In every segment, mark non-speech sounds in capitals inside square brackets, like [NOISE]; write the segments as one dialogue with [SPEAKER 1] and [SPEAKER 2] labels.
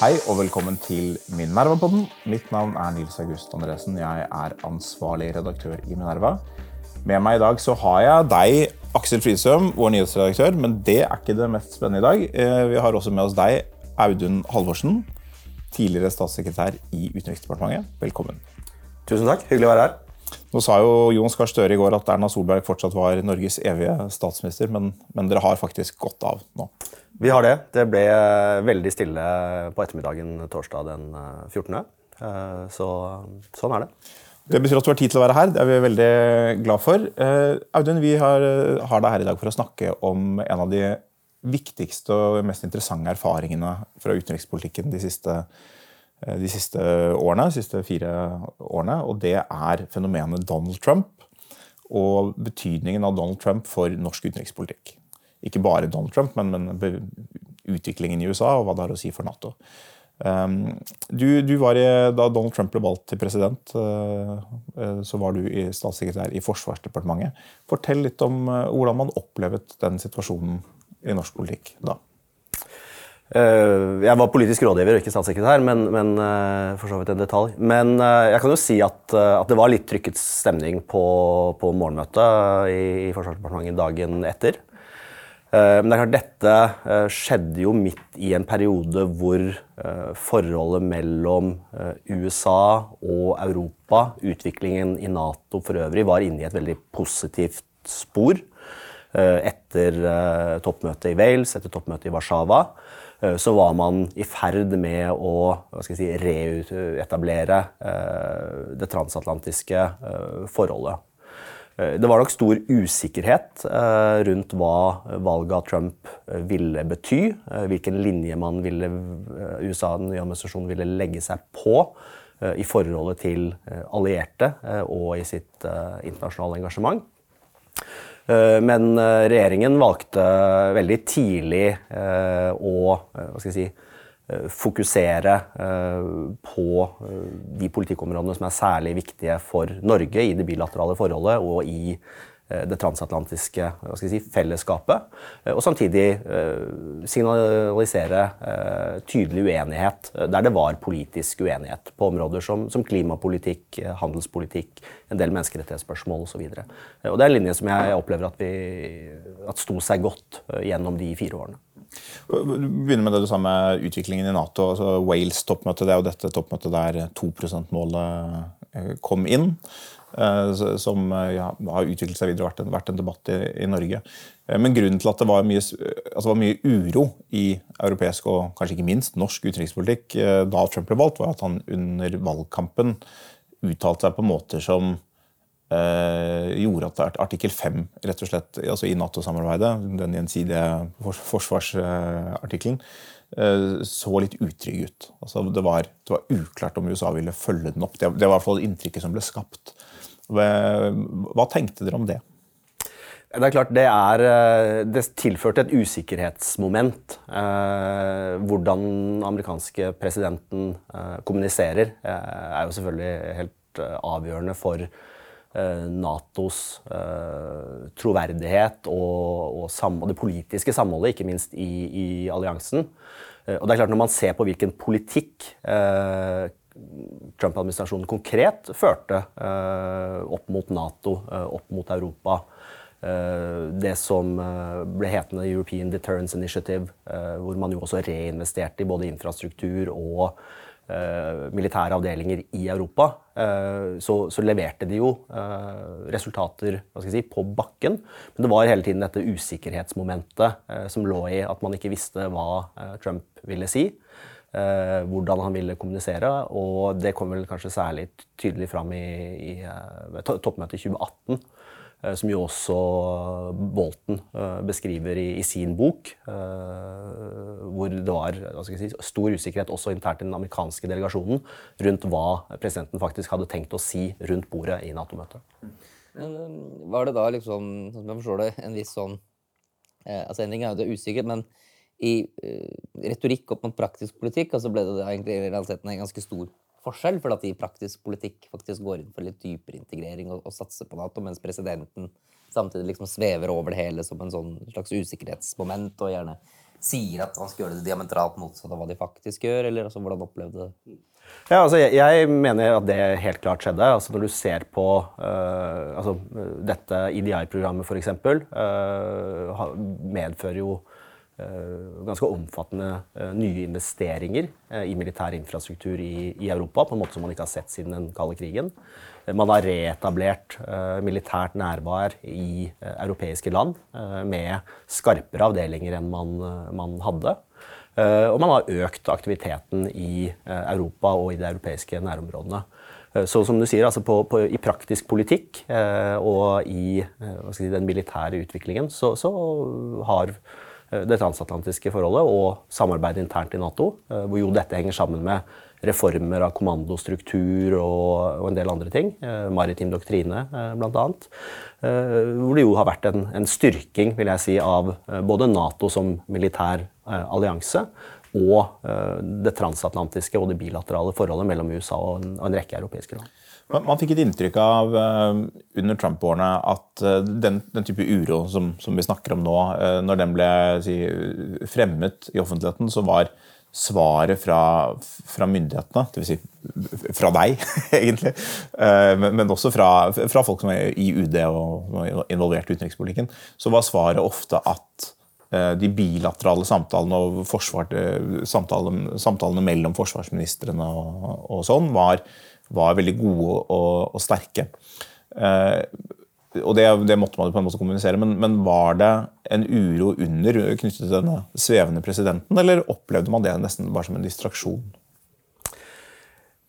[SPEAKER 1] Hei og velkommen til Minerva-podden. Mitt navn er Nils August Andresen. Jeg er ansvarlig redaktør i Minerva. Med meg i dag så har jeg deg, Aksel Frisøm, vår nyhetsredaktør. Men det er ikke det mest spennende i dag. Eh, vi har også med oss deg, Audun Halvorsen. Tidligere statssekretær i Utenriksdepartementet. Velkommen.
[SPEAKER 2] Tusen takk. Hyggelig å være her.
[SPEAKER 1] Nå sa jo Jon Skar Støre i går at Erna Solberg fortsatt var Norges evige statsminister, men, men dere har faktisk gått av nå.
[SPEAKER 2] Vi har det. Det ble veldig stille på ettermiddagen torsdag den 14. Eh, så sånn er det.
[SPEAKER 1] Det betyr at du har tid til å være her. Det er vi veldig glad for. Eh, Audun, vi har, har deg her i dag for å snakke om en av de viktigste og mest interessante erfaringene fra utenrikspolitikken de siste Eh, de siste årene, de siste fire årene, og det er fenomenet Donald Trump og betydningen av Donald Trump for norsk utenrikspolitikk. Ikke bare Donald Trump, men, men utviklingen i USA og hva det har å si for Nato. Um, du, du i, da Donald Trump ble valgt til president, uh, uh, så var du statssekretær i Forsvarsdepartementet. Fortell litt om uh, hvordan man opplevet den situasjonen i norsk politikk da.
[SPEAKER 2] Jeg var politisk rådgiver, og ikke statssekretær, men, men for så vidt en detalj. Men jeg kan jo si at, at det var litt trykket stemning på, på morgenmøtet i, i Forsvarsdepartementet dagen etter. Men det er klart, dette skjedde jo midt i en periode hvor forholdet mellom USA og Europa, utviklingen i Nato for øvrig, var inne i et veldig positivt spor. Etter toppmøtet i Wales, etter toppmøtet i Warszawa. Eh, så var man i ferd med å si, reetablere eh, det transatlantiske eh, forholdet. Det var nok stor usikkerhet rundt hva valget av Trump ville bety. Hvilken linje man ville, USA den nye administrasjonen ville legge seg på i forholdet til allierte og i sitt internasjonale engasjement. Eh, men eh, regjeringen valgte veldig tidlig å hva skal jeg si, fokusere på de politikkområdene som er særlig viktige for Norge i det bilaterale forholdet og i Eh, det transatlantiske si, fellesskapet. Eh, og samtidig eh, signalisere tydelig uenighet der det var politisk uenighet på områder som, som klimapolitikk, handelspolitikk, en del menneskerettighetsspørsmål osv. Det er en linje som jeg opplever at, vi, at sto seg godt gjennom de fire årene.
[SPEAKER 1] Begynner med det du sa med utviklingen i Nato. altså Wales-toppmøtet det er jo dette toppmøtet der 2 %-målet kom inn. Eh, som eh, ja, har utviklet seg videre og vært en, debatt i, i, Norge. Eh, men grunnen til at det var, mye, altså var mye uro i europeisk og kanskje ikke minst norsk utenrikspolitikk da Trump ble valgt, var at han under valgkampen uttalte seg på måter som eh, gjorde at artikkel 5 rett og slett, altså i Nato-samarbeidet, den gjensidige forsvarsartikkelen, så litt utrygg ut. Altså det, var, det, var, uklart om USA ville følge den opp. Det, det var i hvert fall inntrykket som ble skapt. Hva tenkte dere om det?
[SPEAKER 2] Det er klart, det, er, eh, det tilførte et usikkerhetsmoment. Eh, hvordan amerikanske presidenten eh, kommuniserer, eh, er jo selvfølgelig helt eh, avgjørende for eh, Natos troverdighet og, og, og, det politiske samholdet, ikke minst i, i alliansen. og det er klart, Når man ser på hvilken politikk Trump-administrasjonen konkret førte eh, opp mot Nato, eh, opp mot Europa. Eh, det som ble hetende European Deterrence Initiative, hvor man jo også reinvesterte i både infrastruktur og militære avdelinger i Europa, så, så leverte de jo resultater si, på bakken. Men det var hele tiden dette usikkerhetsmomentet som lå i at man ikke visste hva Trump ville si. Eh, hvordan han ville kommunisere. Og det kom vel kanskje særlig tydelig fram i, i toppmøtet i 2018. Uh, som jo også Bolton uh, beskriver i, i, sin bok. hvor det var si, stor usikkerhet også internt i den amerikanske delegasjonen rundt hva presidenten faktisk hadde tenkt å si rundt bordet i Nato-møtet.
[SPEAKER 3] Var det da liksom, som jeg forstår det, en viss sånn altså En ting er jo det er usikkert, men i retorikk opp mot praktisk politikk, altså ble det da egentlig i realiteten en ganske stor forskjell, for at de i praktisk politikk faktisk går inn for litt dypere integrering og, og satser på Nato, mens presidenten samtidig liksom svever over det hele som en sånn slags usikkerhetsmoment og gjerne sier at han skal gjøre det diametralt motsatt av hva de faktisk gjør? Eller altså, hvordan opplevde det?
[SPEAKER 2] Ja, altså, jeg, jeg, mener at det helt klart skjedde. Altså, når du ser på uh, altså, dette IDI-programmet, f.eks., uh, medfører jo ganske omfattende uh, nye investeringer uh, i militær infrastruktur i, Europa, på en måte som man ikke har sett siden den kalde krigen. Man har reetablert militært nærvær i europeiske land med skarpere avdelinger enn man, man hadde. Eh, og man har økt aktiviteten i eh, Europa og i de europeiske nærområdene. Eh, så som du sier, altså på, på, I praktisk politikk og i si, den militære utviklingen så, så, har det transatlantiske forholdet og samarbeidet internt i Nato, hvor jo dette henger sammen med reformer av kommandostruktur og, en del andre ting. Eh, maritim doktrine, eh, bl.a. Eh, hvor det jo har vært en, en, styrking vil jeg si, av eh, både Nato som militær eh, allianse og eh, det transatlantiske og det bilaterale forholdet mellom USA og en, og en rekke europeiske land.
[SPEAKER 1] Man, fikk et inntrykk av under Trump-årene at den, den, type uro som, som, vi snakker om nå, når den ble si, fremmet i offentligheten, så var svaret fra, fra myndighetene, dvs. Si fra deg, [LAUGHS] egentlig, eh, men også fra, fra, folk som er i UD og involvert i utenrikspolitikken, så var svaret ofte at eh, de bilaterale samtalene og eh, samtalene, samtalene, mellom forsvarsministrene og, og sånn var, var, veldig gode og, og sterke og det, det, måtte man jo på en måte kommunisere, men, men, var det en uro under knyttet til denne svevende presidenten, eller opplevde man det nesten bare som en distraksjon?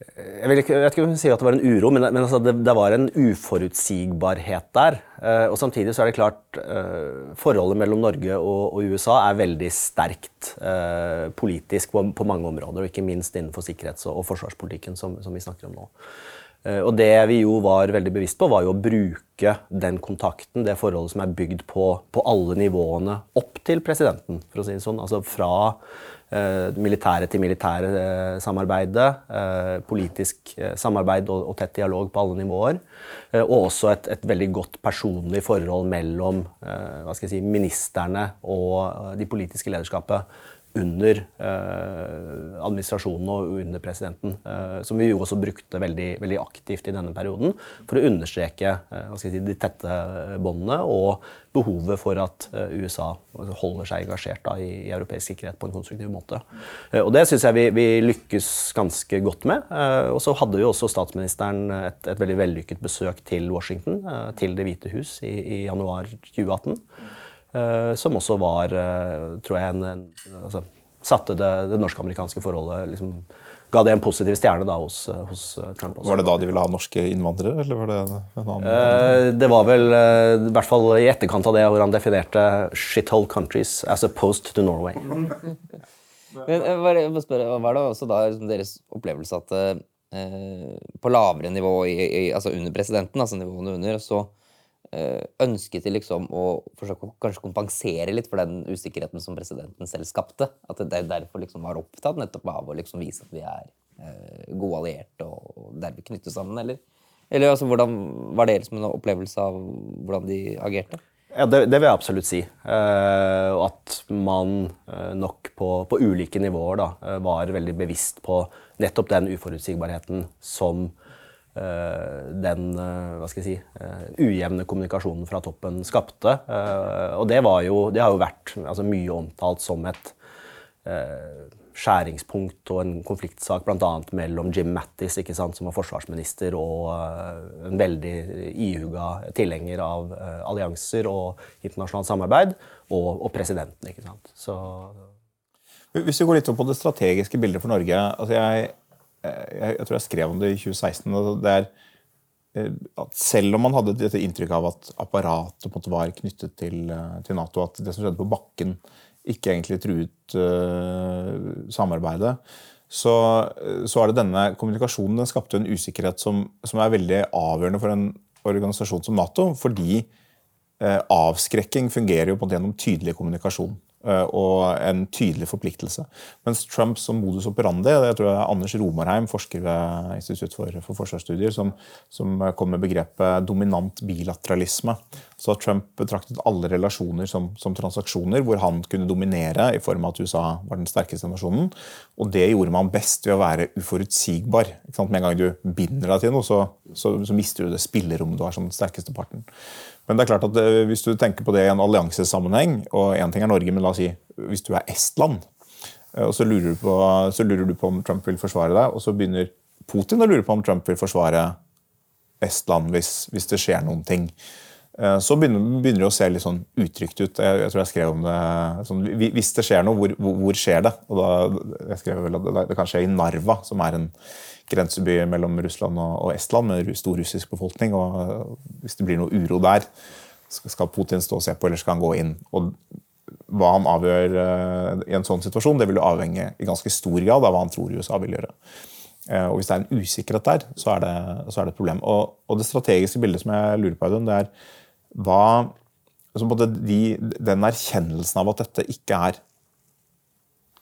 [SPEAKER 2] Jeg, vil ikke, jeg vet ikke om jeg si at det var en uro, men, men altså det, det, var en uforutsigbarhet der. Eh, og Samtidig så er det klart eh, forholdet mellom Norge og, og USA er veldig sterkt eh, politisk på, på, mange områder, og ikke minst innenfor sikkerhets- og, forsvarspolitikken, som, som vi snakker om nå. Eh, og det vi jo var veldig bevisst på, var jo å bruke den kontakten, det forholdet som er bygd på, på alle nivåene opp til presidenten, for å si det sånn. Altså fra militære til militære eh, samarbeidet, eh, politisk eh, samarbeid og, tett dialog på alle nivåer. Eh, og også et, et, veldig godt personlig forhold mellom si, ministerne og de politiske lederskapet under eh, administrasjonen og under presidenten. Eh, som vi jo også brukte veldig, veldig, aktivt i denne perioden for å understreke eh, si, de tette båndene og behovet for at eh, USA holder seg engasjert da, i, i, europeisk sikkerhet på en konstruktiv måte. Eh, og Det syns jeg vi, vi, lykkes ganske godt med. Eh, og så hadde jo også statsministeren et, et veldig vellykket besøk til Washington, til Det hvite hus, i, i januar 2018. Uh, som også var, uh, tror jeg, en, en, altså, satte det, det norsk-amerikanske forholdet liksom, Ga det en positiv stjerne da hos, uh, hos Trump. Også.
[SPEAKER 1] Var det da de ville ha norske innvandrere, eller var det en
[SPEAKER 2] annen Det var vel, i hvert fall i etterkant av det, hvor han definerte 'shithole countries' as opposed to Norway. [LAUGHS]
[SPEAKER 3] Men jeg det, spørre, var det også da liksom, deres opplevelse at på lavere nivå, i, i, altså under presidenten, altså nivåene under, så Eh, ønsket de liksom å forsøke å kanskje kompensere litt for den usikkerheten som presidenten selv skapte. At det derfor liksom var opptatt nettopp av å liksom vise at vi er eh, gode allierte og derved knytte sammen, eller? Eller altså, hvordan, Var det liksom en opplevelse av hvordan de agerte?
[SPEAKER 2] Ja, det, det vil jeg absolutt si. Eh, at man eh, nok på, på, ulike nivåer da, var veldig bevisst på nettopp den uforutsigbarheten som Eh, den eh, hva skal jeg si, eh, ujevne kommunikasjonen fra toppen skapte. Og det, jo, det har jo vært altså, mye omtalt som et skjæringspunkt og en konfliktsak bl.a. mellom Jim Mattis, ikke sant, som var forsvarsminister, og en veldig ihuga tilhenger av allianser og internasjonalt samarbeid, og, og presidenten. ikke sant. Så
[SPEAKER 1] hvis vi går litt opp på det strategiske bildet for Norge altså jeg, jeg, jeg, tror jeg skrev om det i 2016. det er eh, at Selv om man hadde dette inntrykket av at apparatet var knyttet til, eh, til, Nato, at det som skjedde på bakken, ikke egentlig truet uh, samarbeidet, så, så, er det denne kommunikasjonen den skapte en usikkerhet som, som, er veldig avgjørende for en organisasjon som Nato. Fordi uh, avskrekking fungerer jo på en måte gjennom tydelig kommunikasjon. Eh, og en tydelig forpliktelse. Mens Trump som modus operandi det tror jeg Anders Romarheim, forsker ved Institutt for, for forsvarsstudier, som, som, kom med begrepet dominant bilateralisme. Så Trump betraktet alle relasjoner som, som, transaksjoner hvor han kunne dominere i form av at USA var den sterkeste nasjonen. Og det gjorde man best ved å være uforutsigbar. Med en gang du binder deg til noe, så, så, så mister du det spillerommet du har som den sterkeste parten. Men det er klart at eh, hvis du tenker på det i en alliansesammenheng, og én ting er Norge, men la oss si hvis du er Estland, eh, og så lurer, på, så lurer du på om Trump vil forsvare deg, og så begynner Putin å lure på om Trump vil forsvare Estland hvis, hvis det skjer noen ting. Eh, så begynner, begynner, det å se litt sånn utrygt ut. Jeg, jeg tror jeg skrev om det sånn, Hvis det skjer noe, hvor, hvor, hvor skjer det? Og da, jeg skrev vel at det, det kan skje i Narva, som er en grenseby mellom Russland og, og Estland med stor russisk befolkning. og eh, Hvis det blir noe uro der, skal Putin stå og se på, eller skal han gå inn? Og hva han avgjør uh, i en sånn situasjon, det vil jo avhenge i ganske stor grad av hva han tror USA vil gjøre. Og Hvis det er en usikkerhet der, så er det, så er det et problem. Og, og, Det strategiske bildet som jeg lurer på, Audun, det er hva altså de, Den erkjennelsen av at dette ikke er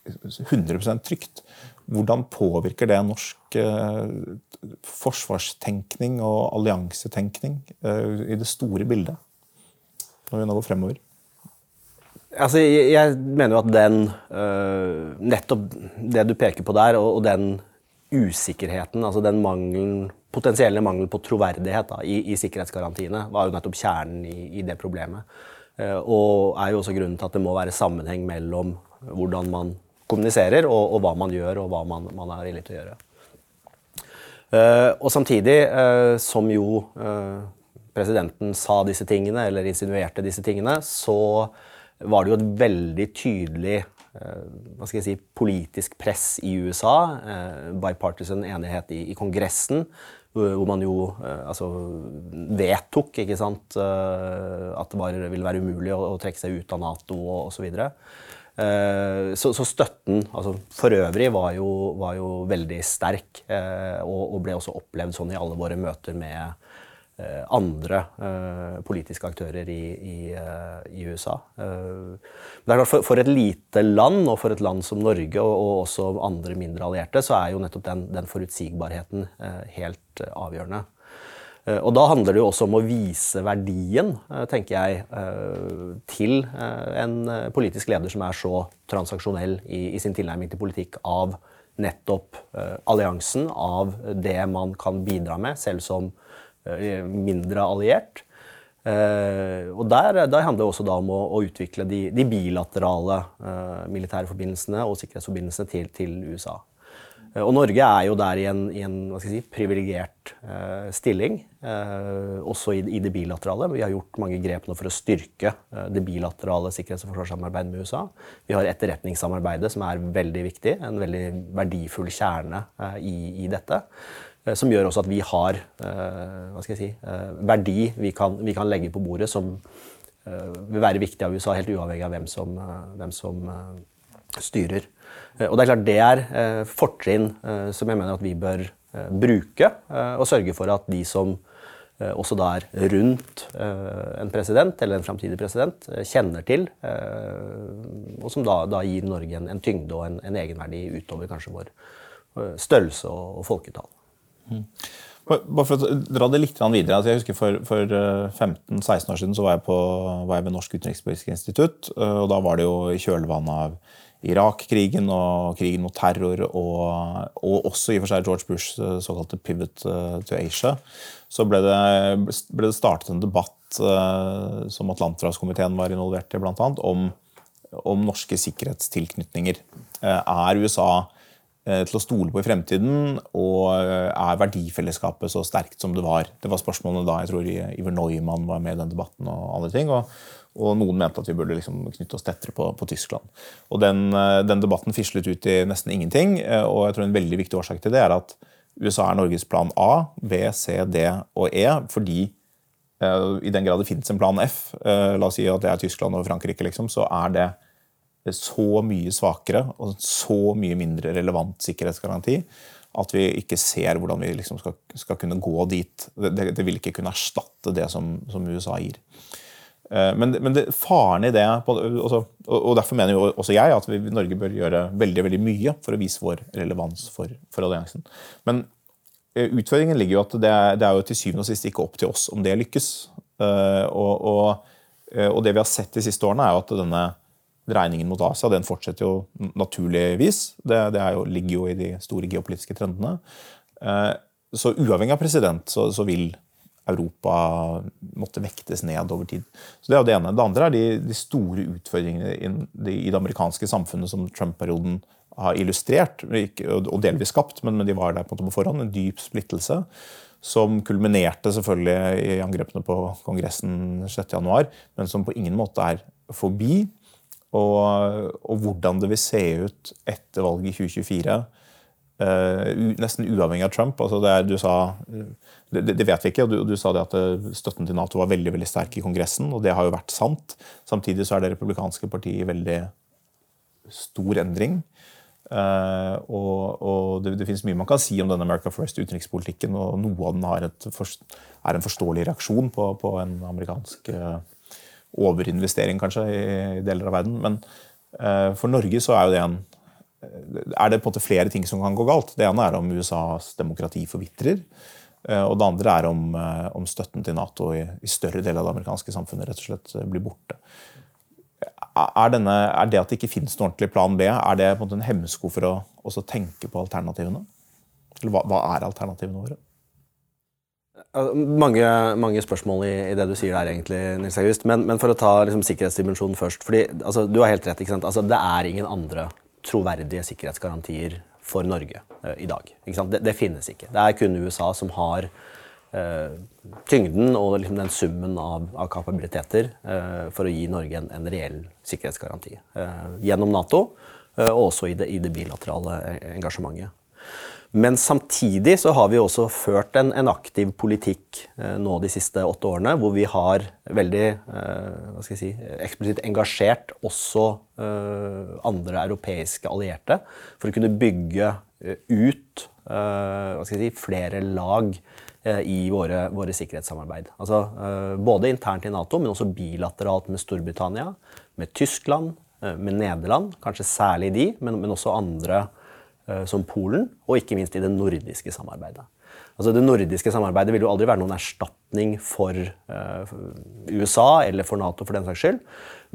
[SPEAKER 1] 100% trygt, hvordan påvirker det norsk eh, forsvarstenkning og alliansetenkning eh, i det store bildet, når vi nå går fremover?
[SPEAKER 2] Altså, jeg, jeg mener jo at den øh, Nettopp det du peker på der, og, og den usikkerheten, altså den mangelen potensielle mangel på troverdighet da, i, i, sikkerhetsgarantiene var jo nettopp kjernen i, i det problemet. Eh, og er jo også grunnen til at det må være sammenheng mellom hvordan man kommuniserer, og, og hva man gjør, og hva man, man er villig til å gjøre. Eh, og samtidig, eh, som jo presidenten sa disse tingene, eller insinuerte disse tingene, så var det jo et veldig tydelig hva skal jeg si, politisk press i USA. Eh, bipartisan enighet i, i Kongressen, hvor man jo eh, altså, vedtok ikke sant, at det var, ville være umulig å, å, trekke seg ut av Nato og osv. Så, så, støtten altså, for øvrig var jo, var jo veldig sterk, og, og, ble også opplevd sånn i alle våre møter med, Eh, andre uh, politiske aktører i, i, uh, i USA. For, for, et lite land, og for et land som Norge og, og også andre mindre allierte, så er jo nettopp den, den forutsigbarheten helt avgjørende. Og da handler det jo også om å vise verdien, tenker jeg, til en politisk leder som er så transaksjonell i, i sin tilnærming til politikk av nettopp alliansen, av det man kan bidra med, selv som Eh, mindre alliert. Uh, og der, der, handler det også om å, å utvikle de, de bilaterale uh, militære forbindelsene og sikkerhetsforbindelsene til, til USA. Og Norge er jo der i en, i en si, privilegert stilling, også i, i, det bilaterale. Vi har gjort mange grep nå for å styrke det bilaterale sikkerhets- og forsvarssamarbeidet med USA. Vi har etterretningssamarbeidet, som er veldig viktig. En veldig verdifull kjerne i, i dette. Eh, som gjør også at vi har eh, si, eh, verdi vi kan, vi kan legge på bordet, som vil være viktig av USA, helt uavhengig av hvem som, hvem som styrer. Og Det er klart det er fortrinn som jeg mener at vi bør bruke, og sørge for at de som også da er rundt en president eller en framtidig president, kjenner til, og som da, da gir Norge en, en, tyngde og en, en egenverdi utover kanskje vår størrelse og, og folketall.
[SPEAKER 1] Bare for å dra det litt videre. Altså jeg husker For, for 15-16 eh, år siden så var jeg, på, var jeg ved Norsk utenrikspolitisk institutt. Eh, og Da var det jo i kjølvannet av Irak-krigen og krigen mot terror, og, og, også i og for seg George Bushs eh, såkalte pivot to Asia, så ble det, ble det startet en debatt som Atlanterhavskomiteen var involvert i, annet, om, om norske sikkerhetstilknytninger. Er USA til å stole på i fremtiden, og eh, er verdifellesskapet så sterkt som det var? Det var spørsmålene da jeg tror Iver Neumann var med i den debatten. og andre ting, og, og noen mente at vi burde liksom knytte oss tettere på, på Tyskland. Og den, eh, den, debatten fislet ut i nesten ingenting, og jeg tror en veldig viktig årsak til det er at USA er Norges plan A, B, C, D og E, fordi i den grad det finnes en plan F, la oss si at det er Tyskland og Frankrike, liksom, så er det så mye svakere og så mye mindre relevant sikkerhetsgaranti at vi ikke ser hvordan vi liksom skal, skal, kunne gå dit. Det, det, vil ikke kunne erstatte det som, som USA gir. Eh, men, men det, faren i det også, Og derfor mener jo også jeg at vi Norge bør gjøre veldig veldig mye for å vise vår relevans for, for alliansen. Men eh, utfordringen ligger jo at det, det er jo til syvende og sist ikke opp til oss om det lykkes. Og, og, og, det vi har sett de siste årene, er jo at denne dreiningen mot Asia den fortsetter jo naturligvis. Det, det jo, ligger jo i de store geopolitiske trendene. Så uavhengig av president så, så vil Europa måtte vektes ned over tid. Så Det er jo det ene. Det andre er de, de store utfordringene i, de, i, det amerikanske samfunnet som Trump-perioden har illustrert, og delvis skapt, men, de var der på, på forhånd. En dyp splittelse. Som kulminerte selvfølgelig i angrepene på Kongressen 6.1, men som på ingen måte er forbi. Og, og hvordan det vil se ut etter valget i 2024 Uh, nesten uavhengig av Trump. Altså det, er, sa, det, det, vet vi ikke. og du, du, sa det at eh, støtten til Nato var veldig veldig sterk i Kongressen, og det har jo vært sant. Samtidig så er det republikanske partiet i veldig stor endring. Uh, og, og det, det, finnes mye man kan si om denne America First-utenrikspolitikken, og noe av den et, er en forståelig reaksjon på, på en amerikansk uh, overinvestering, kanskje, i, deler av verden. Men for Norge så er det en er det på en måte flere ting som kan gå galt. Det ene er om USAs demokrati forvitrer. Eh, og det andre er om, eh, om støtten til Nato i, i, større deler av det amerikanske samfunnet rett og slett eh, blir borte. Er, denne, er det at det ikke finnes noen ordentlig plan B, er det på en måte en hemsko for å tenke på alternativene? Eller hva, hva er alternativene våre?
[SPEAKER 2] Mange, mange, spørsmål i, i, det du sier der, egentlig, Nils August. Men, men for å ta liksom, sikkerhetsdimensjonen først. fordi altså, Du har helt rett. ikke sant? Altså, det er ingen andre troverdige sikkerhetsgarantier for Norge uh, i dag. Det, det, finnes ikke. Det er kun USA som har uh, tyngden og liksom den summen av, av kapabiliteter uh, for å gi Norge en, en reell sikkerhetsgaranti. gjennom Nato og også i det, i det bilaterale engasjementet. Men samtidig så har vi også ført en, en aktiv politikk eh, nå de siste åtte årene, hvor vi har veldig eh, si, eksplisitt engasjert også eh, andre europeiske allierte for å kunne bygge eh, ut eh, si, flere lag eh, i våre, våre sikkerhetssamarbeid. Altså, både internt i Nato, men også bilateralt med Storbritannia, med Tyskland, med Nederland, kanskje særlig de, men, men også andre Eh, som Polen, og ikke minst i det nordiske samarbeidet. Altså Det nordiske samarbeidet vil jo aldri være noen erstatning for uh, USA eller for Nato, for den saks skyld.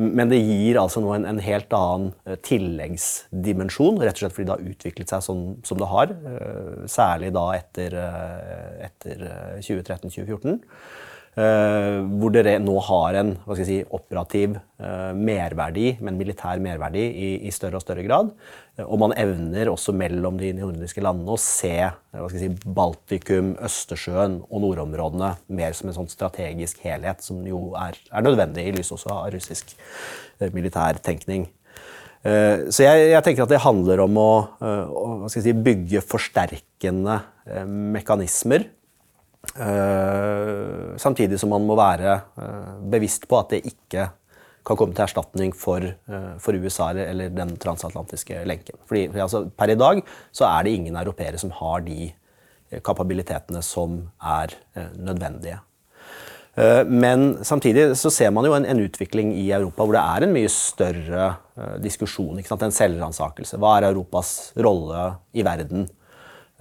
[SPEAKER 2] Men det gir altså nå en, en helt annen uh, tilleggsdimensjon, rett og slett fordi det har utviklet seg sånn som det har. Særlig da etter, etter 2013-2014. Uh, hvor dere nå har en si, operativ uh, merverdi, men militær merverdi, i, i, større og større grad. Uh, og man evner også mellom de nordiske landene å se si, Baltikum, Østersjøen og nordområdene mer som en sånn strategisk helhet, som jo er, er nødvendig i lys også av russisk militær tenkning. Så jeg, jeg, tenker at det handler om å, å si, bygge forsterkende mekanismer Uh, samtidig som man må være uh, bevisst på at det ikke kan komme til erstatning for, uh, for USA eller den transatlantiske lenken. Fordi, altså, Per i dag så er det ingen europeere som har de kapabilitetene som er nødvendige. Men samtidig så ser man jo en, en, utvikling i Europa hvor det er en mye større diskusjon. En selvransakelse. Hva er Europas rolle i verden?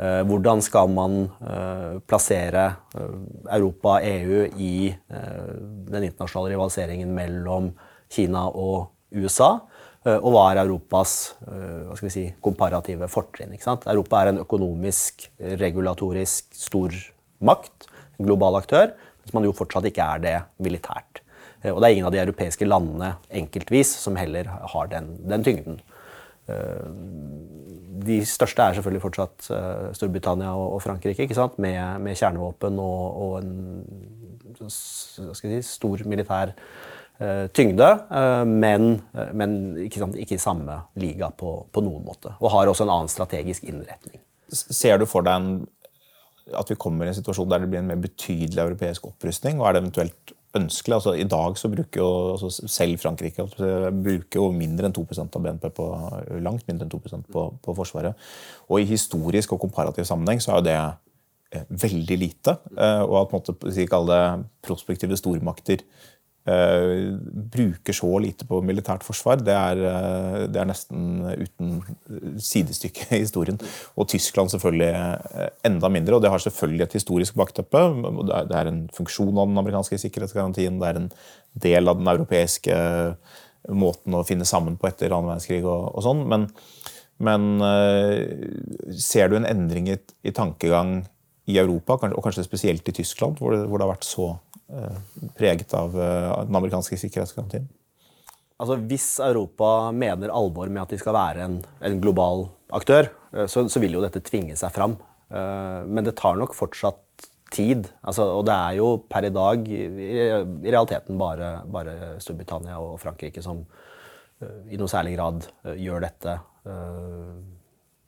[SPEAKER 2] Eh, hvordan skal man eh, plassere eh, Europa EU i den internasjonale rivaliseringen mellom Kina og USA? Og hva er Europas hva si, komparative fortrinn? Europa er en økonomisk, regulatorisk stor makt, en global aktør, mens man jo fortsatt ikke er det militært. Og det er ingen av de europeiske landene enkeltvis som heller har den, den tyngden de største er selvfølgelig fortsatt uh, Storbritannia og, Frankrike? Med, med kjernevåpen og, og en si, stor militær uh, tyngde. Uh, men, men ikke, sant, ikke, i samme liga på, på, noen måte. Og har også en annen strategisk innretning.
[SPEAKER 1] Ser du for deg en, at vi kommer i en situasjon der det blir en mer betydelig europeisk opprustning? og er det eventuelt ønskelig. Altså, I dag så bruker jo altså, selv Frankrike bruker jo mindre enn 2% av BNP på, langt mindre enn 2 på, på Forsvaret. Og i historisk og komparativ sammenheng så er jo det eh, veldig lite. Eh, og at måtte, si, kalle det prospektive stormakter eh, bruker så lite på militært forsvar, det er, uh, det er nesten uten sidestykke i historien. Og Tyskland selvfølgelig uh, enda mindre. og Det har selvfølgelig et historisk bakteppe. Det er, en funksjon av den amerikanske sikkerhetsgarantien. Det er en del av den europeiske måten å finne sammen på etter annen verdenskrig og, og sånn. Men, men ser du en endring i, i tankegang i Europa, og kanskje spesielt i Tyskland, hvor det, hvor det har vært så preget av eh, den amerikanske sikkerhetsgarantien?
[SPEAKER 2] Altså, hvis Europa mener alvor med at de skal være en, en global aktør, eh, så, så, vil jo dette tvinge seg fram. Men det tar nok fortsatt tid. Altså, og det er jo per i dag i realiteten bare, bare, Storbritannia og Frankrike som i noe særlig grad gjør dette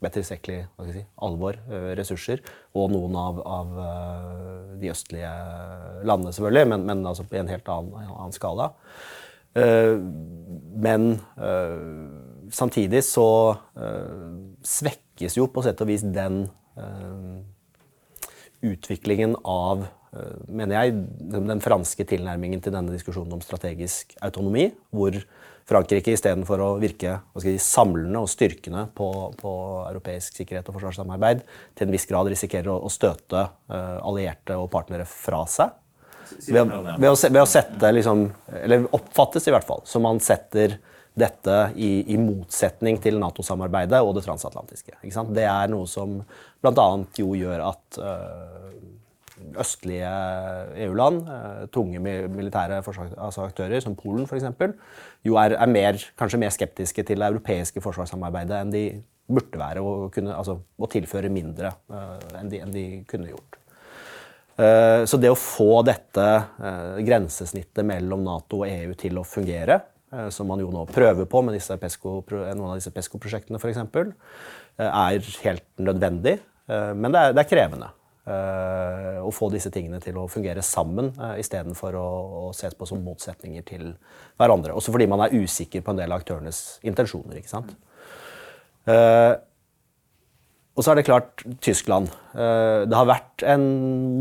[SPEAKER 2] med tilstrekkelig si, alvor, ressurser, og noen av, av, de østlige landene, selvfølgelig, men, men altså på en helt annen, annen skala. Men samtidig så svekkes jo på sett og vis den utviklingen av mener jeg, den franske tilnærmingen til denne diskusjonen om strategisk autonomi, hvor Frankrike istedenfor å virke si, samlende og styrkende på, på, europeisk sikkerhet og forsvarssamarbeid, til en viss grad risikerer å, å støte uh, allierte og partnere fra seg. Ved, ved, å, ved å, sette liksom, Eller oppfattes i hvert fall som man setter dette i, i motsetning til Nato-samarbeidet og det transatlantiske. Det er noe som bl.a. jo gjør at uh, østlige EU-land, eh, tunge militære forsvarsaktører aktører som Polen f.eks., jo er, er mer, kanskje mer skeptiske til det europeiske forsvarssamarbeidet enn de burde være, og, kunne, altså, tilføre mindre uh, enn, de, enn, de, kunne gjort. Uh, så det å få dette grensesnittet mellom Nato og EU til å fungere, som man jo nå prøver på med PESCO, noen av disse PESCO-prosjektene f.eks., er helt nødvendig. Men det er, det er krevende. Uh, å få disse tingene til å fungere sammen uh, istedenfor å, å ses på som motsetninger til hverandre. Også fordi man er usikker på en del av aktørenes intensjoner. ikke sant? Uh, og så er det klart Tyskland. Uh, det har vært en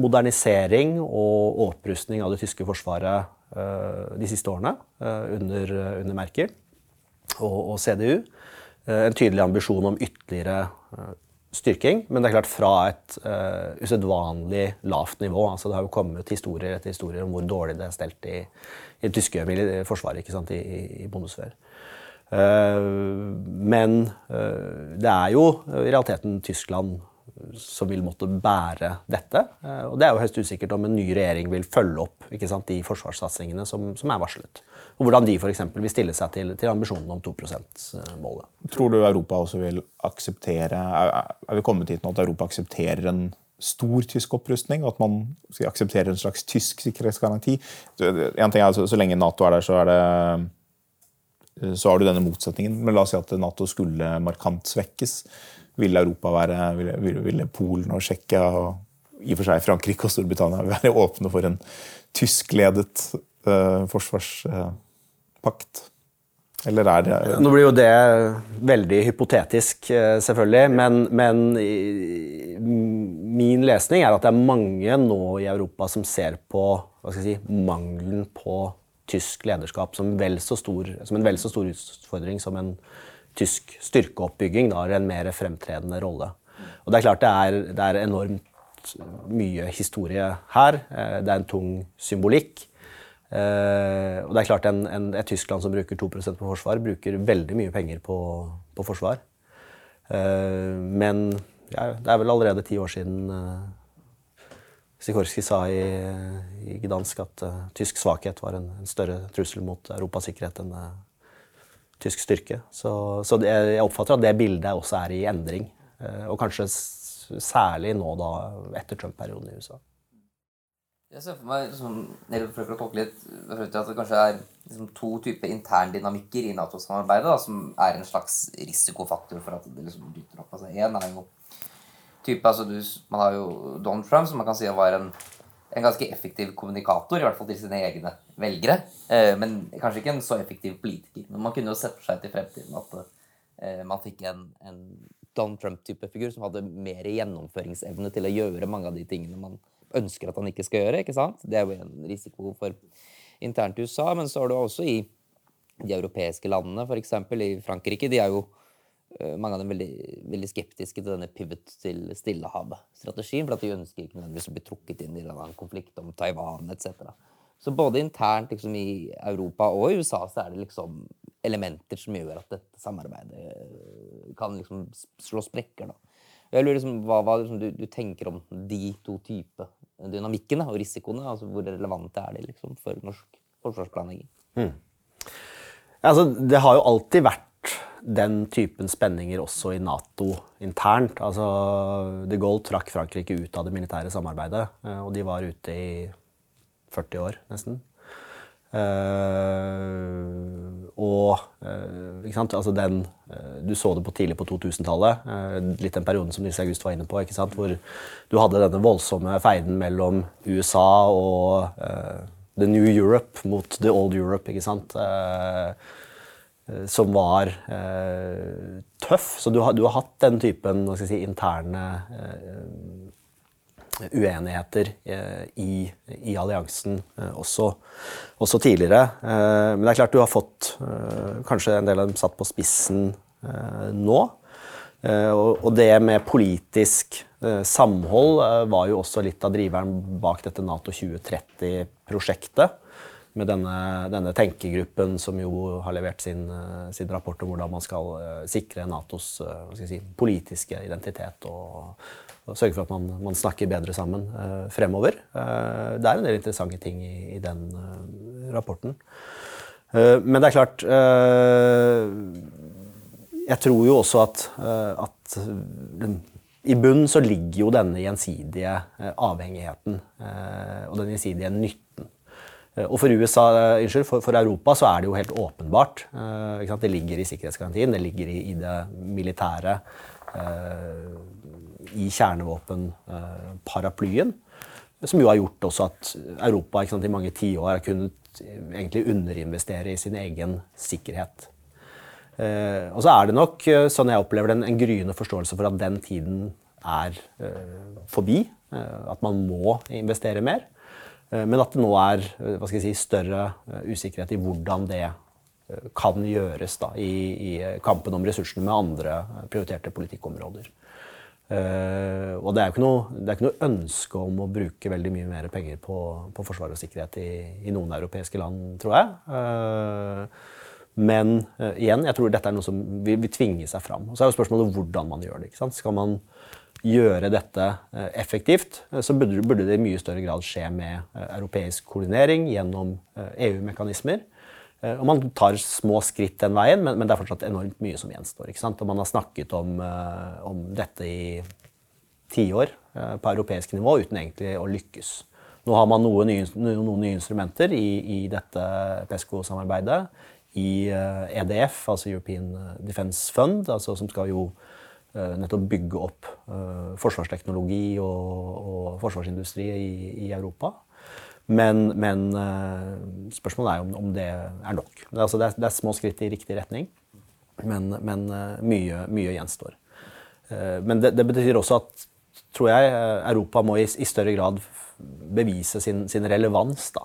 [SPEAKER 2] modernisering og opprustning av det tyske forsvaret de siste årene under, under, Merkel og, og CDU. en tydelig ambisjon om ytterligere styrking, men det er klart fra et uh, usedvanlig lavt nivå. Altså, det har jo kommet historier etter historier om hvor dårlig det er stelt i, i tyske forsvaret ikke sant, i, i Bundeswehr. Uh, men uh, det er jo i realiteten Tyskland som vil måtte bære dette. Og det er jo høyst usikkert om en ny regjering vil følge opp sant, de forsvarssatsingene som, som er varslet og hvordan de for vil stille seg til, til ambisjonen om 2 %-målet.
[SPEAKER 1] Tror du Europa også vil akseptere Er vi kommet hit nå at Europa aksepterer en stor tysk opprustning, at man aksepterer en slags tysk sikkerhetsgaranti? En ting er Så, så lenge Nato er der, så er det så har du denne motsetningen. Men la oss si at Nato skulle markant svekkes. Ville Europa være, ville, ville Polen og Tsjekkia og i og for seg Frankrike og Storbritannia [LAUGHS] være åpne for en tyskledet uh, forsvars... Uh, pakt? Eller er det
[SPEAKER 2] Nå blir jo det veldig hypotetisk, eh, selvfølgelig. Men, men, min lesning er at det er mange nå i Europa som ser på si, mangelen på tysk lederskap som, stor, som, en vel så stor utfordring som en tysk styrkeoppbygging da, har en mer fremtredende rolle. Og Det er klart det er, det er enormt mye historie her. Eh, det er en tung symbolikk. Uh, og det er klart en, en, Et Tyskland som bruker 2% på forsvar, bruker veldig mye penger på, på forsvar. Uh, men ja, det er vel allerede ti år siden uh, Sikorski sa i, i Gdansk at tysk svakhet var en, en, større trussel mot Europas sikkerhet enn tysk styrke. Så, så det, jeg oppfatter at det bildet også er i endring. og kanskje særlig nå da etter Trump-perioden i USA.
[SPEAKER 3] Jeg ser for meg liksom, prøver å tolke litt, at det kanskje er liksom, to typer interndynamikker i Nato-samarbeidet som er en slags risikofaktor for at det liksom dytter opp. Altså, en er jo type, altså, du, Man har jo Donald Trump, som man kan si var en, en ganske effektiv kommunikator, i hvert fall til sine egne velgere. Eh, men kanskje ikke en så effektiv politiker. Men man kunne jo sett for seg til fremtiden at eh, man fikk en, en Donald Trump-type figur som hadde mer gjennomføringsevne til å gjøre mange av de tingene man ønsker at han ikke skal gjøre. ikke sant? Det er jo en risiko for internt i USA, men så har du også i de europeiske landene, f.eks. i Frankrike. De er jo eh, mange av dem veldig, veldig skeptiske til denne pivot til Stillehavet-strategien, for at de ønsker ikke nødvendigvis å bli trukket inn i en konflikt om Taiwan etc. Så både internt liksom, i Europa og i USA så er det liksom elementer som gjør at dette samarbeidet eh, kan liksom slå sprekker. da. Jeg lurer liksom, Hva, hva liksom, du, du, tenker om de to typer dynamikkene og risikoene? altså Hvor relevante er de liksom, for norsk forsvarsplanlegging? Mm.
[SPEAKER 2] Altså, det har jo alltid vært den typen spenninger også i Nato internt. Altså, De Gaulle trakk Frankrike ut av det militære samarbeidet, eh, og de var ute i 40 år, nesten. Uh, og uh, ikke sant? Altså den, uh, Du så det på tidlig på 2000-tallet. litt den perioden som Nils August var inne på. ikke sant? Hvor du hadde denne voldsomme feiden mellom USA og the new Europe mot the old Europe. ikke sant? som var tøff. Så du har, du har, hatt den typen si, interne uenigheter eh, i, i alliansen eh, også, også, tidligere. Eh, men det er klart du har fått kanskje en del av dem satt på spissen nå. Og det med politisk samhold var jo også litt av driveren bak dette Nato 2030-prosjektet. Med denne, denne, tenkegruppen som jo har levert sin, sin, rapport om hvordan man skal sikre Natos si, politiske identitet og, og sørge for at man, man snakker bedre sammen uh, fremover. Uh, det er en del interessante ting i, i den uh, rapporten. men det er klart Jeg tror jo også at, at i bunnen så ligger jo denne gjensidige avhengigheten og den gjensidige nytten. Og for, USA, unnskyld, for, for, Europa så er det jo helt åpenbart. Det ligger i sikkerhetsgarantien, det ligger i, i det militære i kjernevåpenparaplyen. Som jo har gjort også at Europa sant, i mange tiår har kunnet egentlig underinvestere i sin egen sikkerhet. Eh, og så er det nok, eh, sånn jeg opplever det, en gryende forståelse for at den tiden er eh, forbi. Eh, at man må investere mer. Eh, men at det nå er eh, si, større usikkerhet i hvordan det kan gjøres da, i, i kampen om ressursene med andre prioriterte politikkområder. Uh, og det er jo ikke noe, ikke noe ønske om å bruke veldig mye mer penger på, på forsvar og sikkerhet i, i, noen europeiske land, tror jeg. Uh, men uh, igjen, jeg tror dette er noe som vil, vil, tvinge seg fram. Og så er jo spørsmålet hvordan man gjør det. ikke sant? Skal man gjøre dette effektivt, så burde, det i mye større grad skje med europeisk koordinering gjennom EU-mekanismer. Eh, og man tar små skritt den veien, men, men, det er fortsatt enormt mye som gjenstår. ikke sant? Og man har snakket om, uh, om dette i tiår uh, på europeisk nivå uten egentlig å lykkes. Nå har man noen nye, noen nye instrumenter i, i dette PESCO-samarbeidet. I EDF, altså European Defence Fund, altså som skal jo nettopp bygge opp forsvarsteknologi og, og forsvarsindustri i, i Europa. Men, men uh, spørsmålet er om, om, det er nok. Altså, det, er, det er, små skritt i riktig retning, men, men uh, mye, mye, gjenstår. Uh, men det, det, betyr også at tror jeg, Europa må i, i større grad bevise sin, sin relevans da,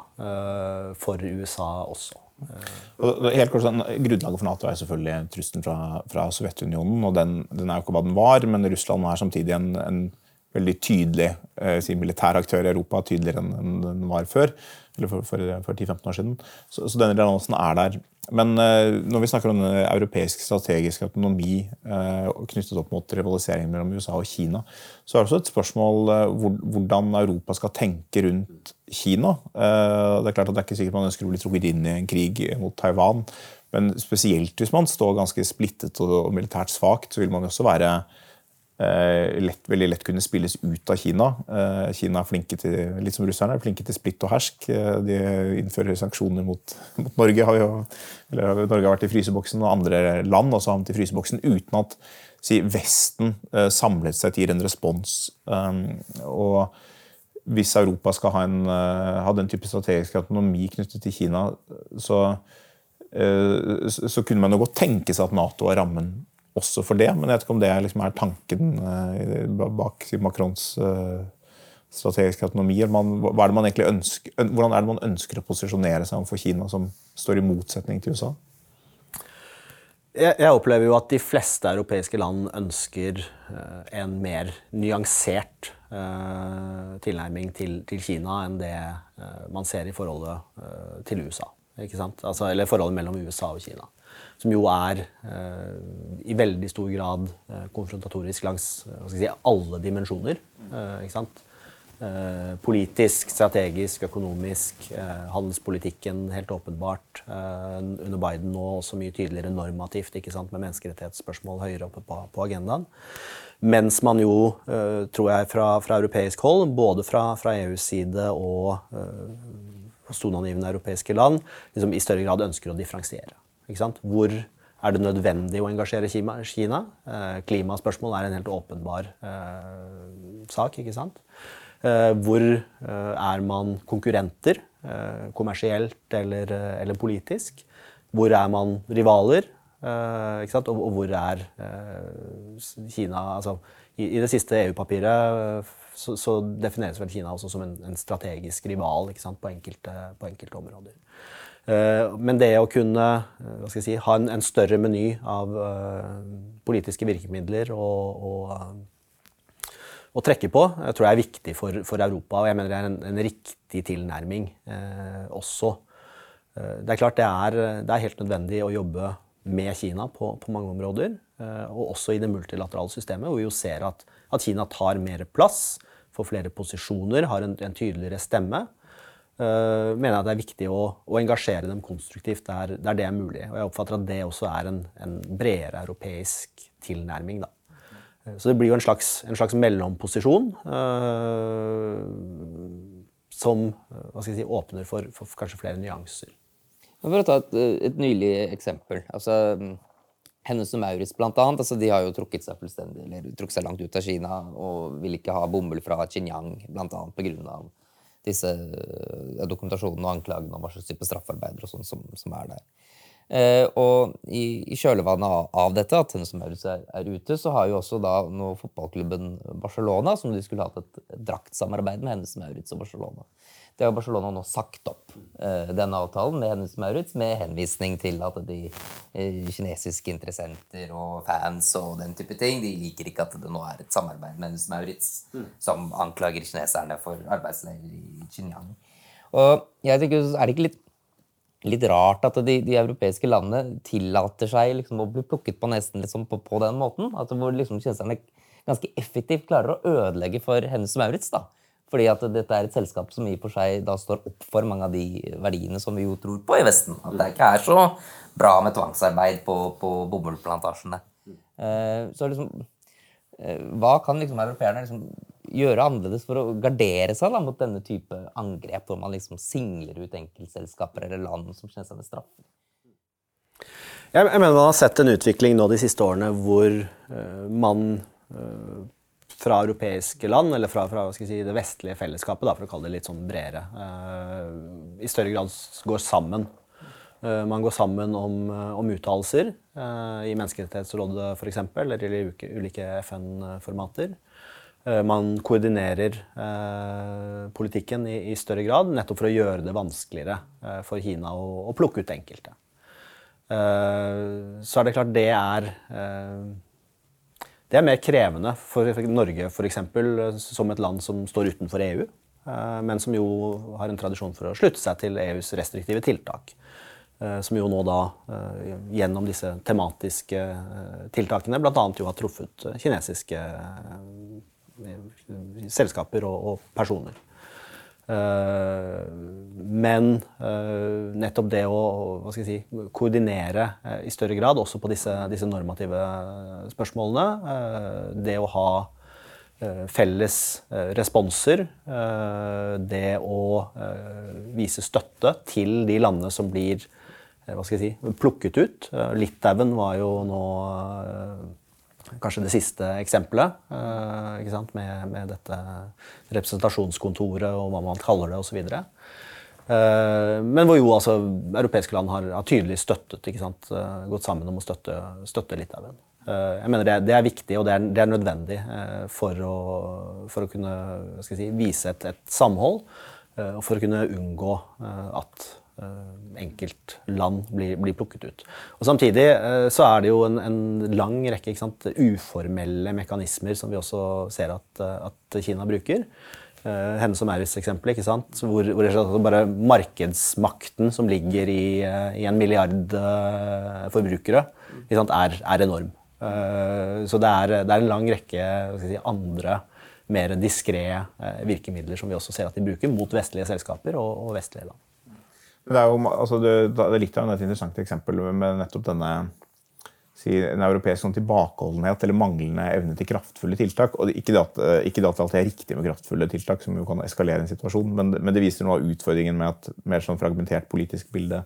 [SPEAKER 2] for USA også.
[SPEAKER 1] Helt kort, sånn, Grunnlaget for Nato er selvfølgelig trusselen fra, fra Sovjetunionen. og den, den, er jo ikke hva den var, men Russland er samtidig en, en veldig tydelig eh, si militær aktør i Europa, tydeligere enn den var før. Eller for, for, for 10-15 år siden. Så, så denne relevansen er der. Men eh, når vi snakker om den europeiske strategiske autonomi eh, knyttet opp mot rivaliseringen mellom USA og Kina, så er det også et spørsmål hvor, hvordan Europa skal tenke rundt Kina. Det er klart at det er ikke sikkert man ønsker å bli trukket inn i en krig mot Taiwan. Men spesielt hvis man står ganske splittet og, militært svakt, så vil man også være lett, veldig lett kunne spilles ut av Kina. Eh, Kina er flinke til litt som russerne, er flinke til splitt og hersk. Eh, de innfører sanksjoner mot, mot Norge. Har jo, eller, Norge har vært i fryseboksen, og andre land har havnet i fryseboksen uten at si, Vesten samlet seg til en respons. og hvis Europa skal ha, en, ha den type strategisk autonomi knyttet til Kina, så, så kunne man jo godt tenke seg at Nato er rammen også for det. Men jeg vet ikke om det liksom er tanken uh, bak Macrons strategiske strategisk autonomi? Man, er ønsker, hvordan er det man ønsker å posisjonere seg overfor Kina, som står i motsetning til USA?
[SPEAKER 2] Jeg, opplever jo at de fleste europeiske land ønsker uh, en mer nyansert tilnærming til, til, Kina enn det man ser i forholdet til USA. Altså, eller forholdet mellom USA og Kina. Som jo er i veldig stor grad konfrontatorisk langs si, alle dimensjoner. Eh, politisk, strategisk, økonomisk. Eh, handelspolitikken, helt åpenbart. Eh, under Biden nå også mye tydeligere normativt, med menneskerettighetsspørsmål høyere oppe på, på agendaen. Mens man jo, tror jeg, fra, fra europeisk hold, både fra, fra EUs side og uh, toneangivende europeiske land, liksom i større grad ønsker å differensiere. Hvor er det nødvendig å engasjere Kina? Klimaspørsmål er en helt åpenbar sak. ikke sant? Eh, hvor eh, er man konkurrenter, eh, kommersielt eller, eller, politisk? Hvor er man rivaler? Og, og, hvor er Kina altså, i, i, det siste EU-papiret så, så, defineres vel Kina også som en, en strategisk rival på enkelte, på, enkelte, områder. Men det å kunne si, ha en, en, større meny av politiske virkemidler å trekke på, jeg tror jeg er viktig for, for Europa. Og jeg mener det er en, en riktig tilnærming eh, også. Eh, det er klart det er, det er, helt nødvendig å jobbe med Kina på, på mange områder. Eh, og også i det multilaterale systemet, hvor vi jo ser at, at Kina tar mer plass, får flere posisjoner, har en, en tydeligere stemme. Uh, mener jeg at det er viktig å, å engasjere dem konstruktivt der, der, det er mulig. Og jeg oppfatter at det også er en, en bredere europeisk tilnærming. Da. Så det blir jo en slags, en slags mellomposisjon uh, som si, åpner for, for, kanskje flere nyanser.
[SPEAKER 3] For å ta et, et nylig eksempel. altså Hennes og Maurits blant annet, altså de har jo trukket seg fullstendig, eller trukket seg langt ut av Kina og vil ikke ha bomull fra Xinjiang, annet pga. Disse dokumentasjonene og anklagene om hva slags type straffarbeidere og sånn som, som er der. Eh, og i, i kjølvannet av, av, dette, at Tennis Maurits er, er, ute, så har jo også da nå fotballklubben Barcelona, som de skulle hatt et draktsamarbeid med Hennes Maurits og Barcelona. Det har Barcelona nå sagt opp eh, denne avtalen med Hennes Maurits med henvisning til at de eh, kinesiske interessenter og fans og den type ting de liker ikke at det nå er et samarbeid med Hennes Maurits mm. som anklager kineserne for arbeidsleir i Xinjiang. Og jeg tenker, Er det ikke litt litt rart at de, de, europeiske landene tillater seg liksom å bli plukket på nesten liksom på, på, den måten. At hvor liksom kineserne ganske effektivt klarer å ødelegge for Hennes Maurits. da. Fordi at dette er et selskap som i og for seg da står opp for mange av de verdiene som vi jo tror på i Vesten. At det ikke er så bra med tvangsarbeid på, på bomullplantasjene. Eh, så liksom, eh, hva kan liksom europeerne liksom gjøre annerledes for å gardere seg da, mot denne type angrep, hvor man liksom singler ut enkeltselskaper eller land som kineserne straffer?
[SPEAKER 2] Jeg, jeg mener man har sett en utvikling nå de siste årene hvor uh, man fra europeiske land, eller fra, fra si, det vestlige fellesskapet, da, for å kalle det litt sånn bredere, uh, i større grad går sammen. man går sammen om, om uttalelser i Menneskerettighetsrådet f.eks., eller i ulike FN-formater. Eh, man koordinerer eh, politikken i, i, større grad, nettopp for å gjøre det vanskeligere eh, for Kina å, å, plukke ut enkelte. Eh, så er det klart det er eh, Det er mer krevende for, for Norge f.eks. som et land som står utenfor EU, eh, men som jo har en tradisjon for å slutte seg til EUs restriktive tiltak. Som jo nå da gjennom disse tematiske tiltakene bl.a. jo har truffet kinesiske selskaper og personer. Uh, men uh, nettopp det å si, koordinere uh, i større grad, også på disse, disse normative spørsmålene, det å ha felles responser, det å vise støtte til de landene som blir hva skal jeg si, plukket ut. Litauen var jo nå kanskje det siste eksempelet. Uh, med, med, dette representasjonskontoret og hva man kaller det osv. Eh, men hvor jo altså europeiske land har, har tydelig støttet, uh, gått sammen om å støtte, støtte Litauen. Jeg mener det, det, er viktig og det er, det er nødvendig for å, for å kunne si, vise et, et, samhold. Og for å kunne unngå at enkeltland blir, blir plukket ut. Og Samtidig så er det jo en, en lang rekke sant, uformelle mekanismer som vi også ser at, at Kina bruker. Uh, Henne som Maurits-eksempelet, hvor, hvor det er bare markedsmakten som ligger i, i en milliard uh, forbrukere, er, er, enorm. så det er, det er, en lang rekke si, andre mer diskré virkemidler som vi også ser at de bruker mot vestlige selskaper og, og vestlige land.
[SPEAKER 1] Det er, jo, altså det, det er litt av et interessant eksempel med nettopp denne si, en europeisk sånn tilbakeholdenhet eller manglende evne til kraftfulle tiltak. og Ikke det, at, eh, ikke det at det alltid er riktig med kraftfulle tiltak, som jo kan eskalere en situasjon, men, men det viser noe av utfordringen med et mer sånn fragmentert politisk bilde.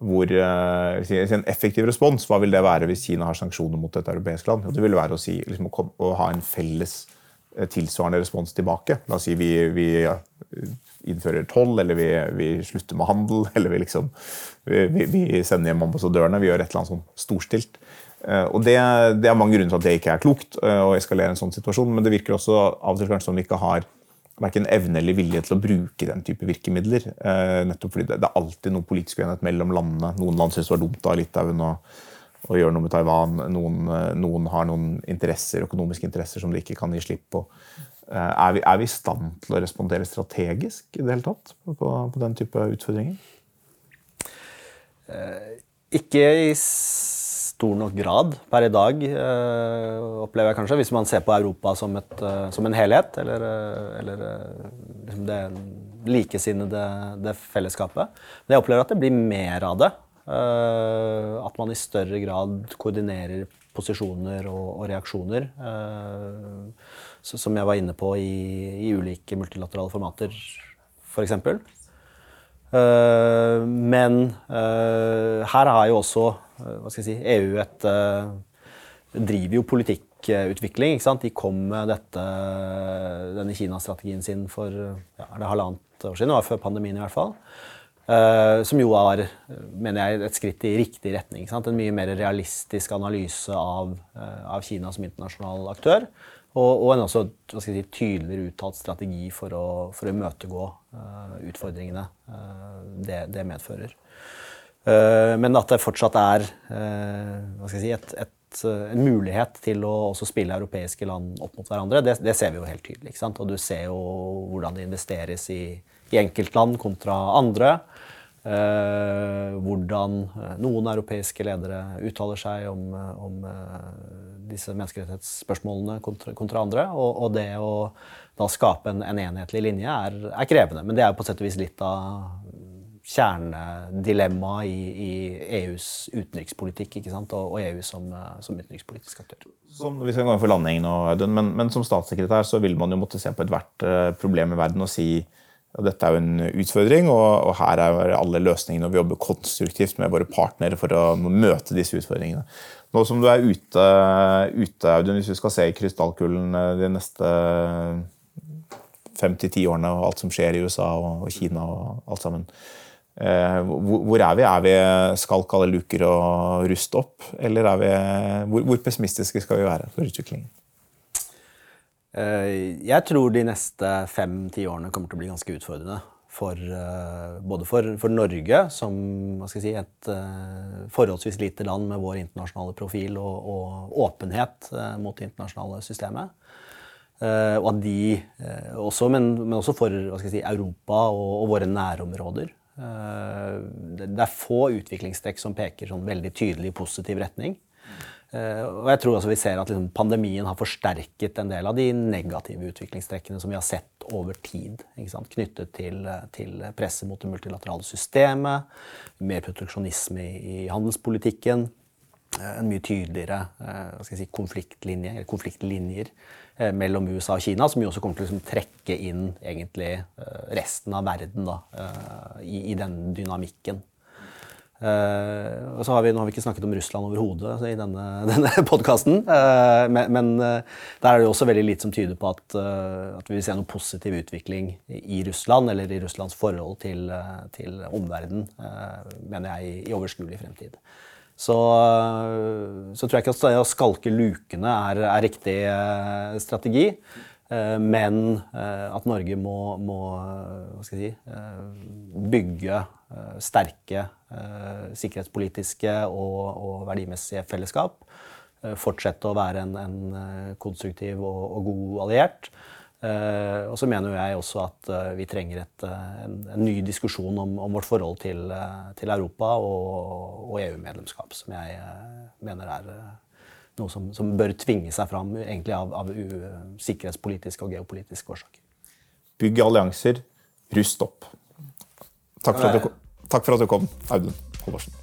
[SPEAKER 1] Hvor uh, En effektiv respons, hva vil det være hvis Kina har sanksjoner mot et europeisk land? Jo, det vil være å, si, liksom, å, å ha en felles eh, tilsvarende respons tilbake. La oss si vi, vi innfører toll, eller vi, vi, slutter med handel, [LAUGHS] eller vi, liksom, vi, sender hjem ambassadørene. Vi gjør et eller annet sånn storstilt. Eh, og det, det, er mange grunner til at det ikke er klokt eh, å eskalere en sånn situasjon, men det virker også av og til kanskje som vi ikke har verken evne eller vilje til å bruke den type virkemidler. Eh, nettopp fordi det, det, er alltid noe politisk uenighet mellom landene. Noen land syns det var dumt av Litauen å, å gjøre noe med Taiwan. Noen, noen, har noen interesser, økonomiske interesser som de ikke kan gi slipp på. Eh, er vi, er vi, i stand til å respondere strategisk i det hele tatt på, på den type utfordringer?
[SPEAKER 2] Eh, ikke i stor nok grad per i dag, eh, opplever jeg kanskje. Hvis man ser på Europa som, et, eh, som en helhet, eller, eh, eller eh, liksom det likesinnede det fellesskapet. Men jeg opplever at det blir mer av det. At man i større grad koordinerer posisjoner og, og reaksjoner. Uh, som jeg var inne på i, i ulike multilaterale formater, f.eks. Uh, eh, men her har jo også hva skal jeg si, EU et driver jo politikkutvikling. ikke sant? De kom med dette, denne Kina-strategien sin for ja, det halvannet år siden, før pandemien i hvert fall. Uh, som jo er mener jeg, et skritt i riktig retning. En mye mer realistisk analyse av, uh, av Kina som internasjonal aktør. Og, og en også si, tydeligere uttalt strategi for å, for å imøtegå uh, utfordringene det, det, medfører. men at det fortsatt er si, et, et, en mulighet til å spille europeiske land opp mot hverandre, det, det ser vi jo helt tydelig. Og du ser jo hvordan det investeres i, i enkeltland kontra andre. Eh, hvordan eh, noen europeiske ledere uttaler seg om, eh, om disse menneskerettighetsspørsmålene kontra, kontra andre. Og, og, det å da skape en, en enhetlig linje er, er, krevende. Men det er på sett og vis litt av kjernedilemmaet i, i, EUs utenrikspolitikk? Og, og EU som, som, utenrikspolitisk aktør.
[SPEAKER 1] Som, vi skal gå inn for landing nå, Audun, men, men, som statssekretær så vil man jo måtte se på ethvert problem i verden og si og dette er jo en utfordring, og, her er alle løsningene. og Vi jobber konstruktivt med våre partnere for å møte disse utfordringene. Nå som du er ute, ute Audun, hvis du skal se i krystallkulen eh, de neste fem til ti årene og alt som skjer i USA og, Kina og alt sammen. Eh, hvor, er vi? Er vi skalk alle luker og rust opp? Eller er vi, hvor, hvor pessimistiske skal vi være for utviklingen?
[SPEAKER 2] Eh, jeg tror de neste fem-ti årene kommer til å bli ganske utfordrende. For, eh, både for, for, Norge, som si, et uh, forholdsvis lite land med vår internasjonale profil og, og åpenhet mot det internasjonale systemet. Og at de også, men, men, også for si, Europa og, og, våre nærområder. Det, er få utviklingstrekk som peker sånn veldig tydelig i positiv retning. Eh, og jeg tror også vi ser at liksom, Pandemien har forsterket en del av de negative utviklingstrekkene som vi har sett over tid. Knyttet til, til, presset mot det multilaterale systemet, mer proteksjonisme i, handelspolitikken. Eh, en mye tydeligere eh, si, konfliktlinje, konfliktlinjer mellom USA og Kina, som jo også kommer til å liksom, trekke inn egentlig, resten av verden da, i, i den dynamikken. Uh, og så har vi, Nå har vi ikke snakket om Russland overhodet i denne, [LAUGHS] denne podkasten. Uh, eh, men, men uh, der er det jo også veldig lite som tyder på at, at, vi vil se noen positiv utvikling i Russland, eller i Russlands forhold til, til omverdenen, mener jeg, i, i overskuelig fremtid. så, så tror jeg ikke at det å skalke lukene er, er riktig strategi. Men at Norge må, må si, bygge sterke sikkerhetspolitiske og, og verdimessige fellesskap. Fortsette å være en, en konstruktiv og, og god alliert. Og så mener jeg også at vi trenger et, en, en, ny diskusjon om, om vårt forhold til, til Europa og, og EU-medlemskap, som jeg mener er noe som, som, bør tvinge seg fram egentlig av, av sikkerhetspolitiske og geopolitiske årsaker.
[SPEAKER 1] Bygg allianser, rust opp. Takk for, at du, takk for at du kom, Audun Halvorsen.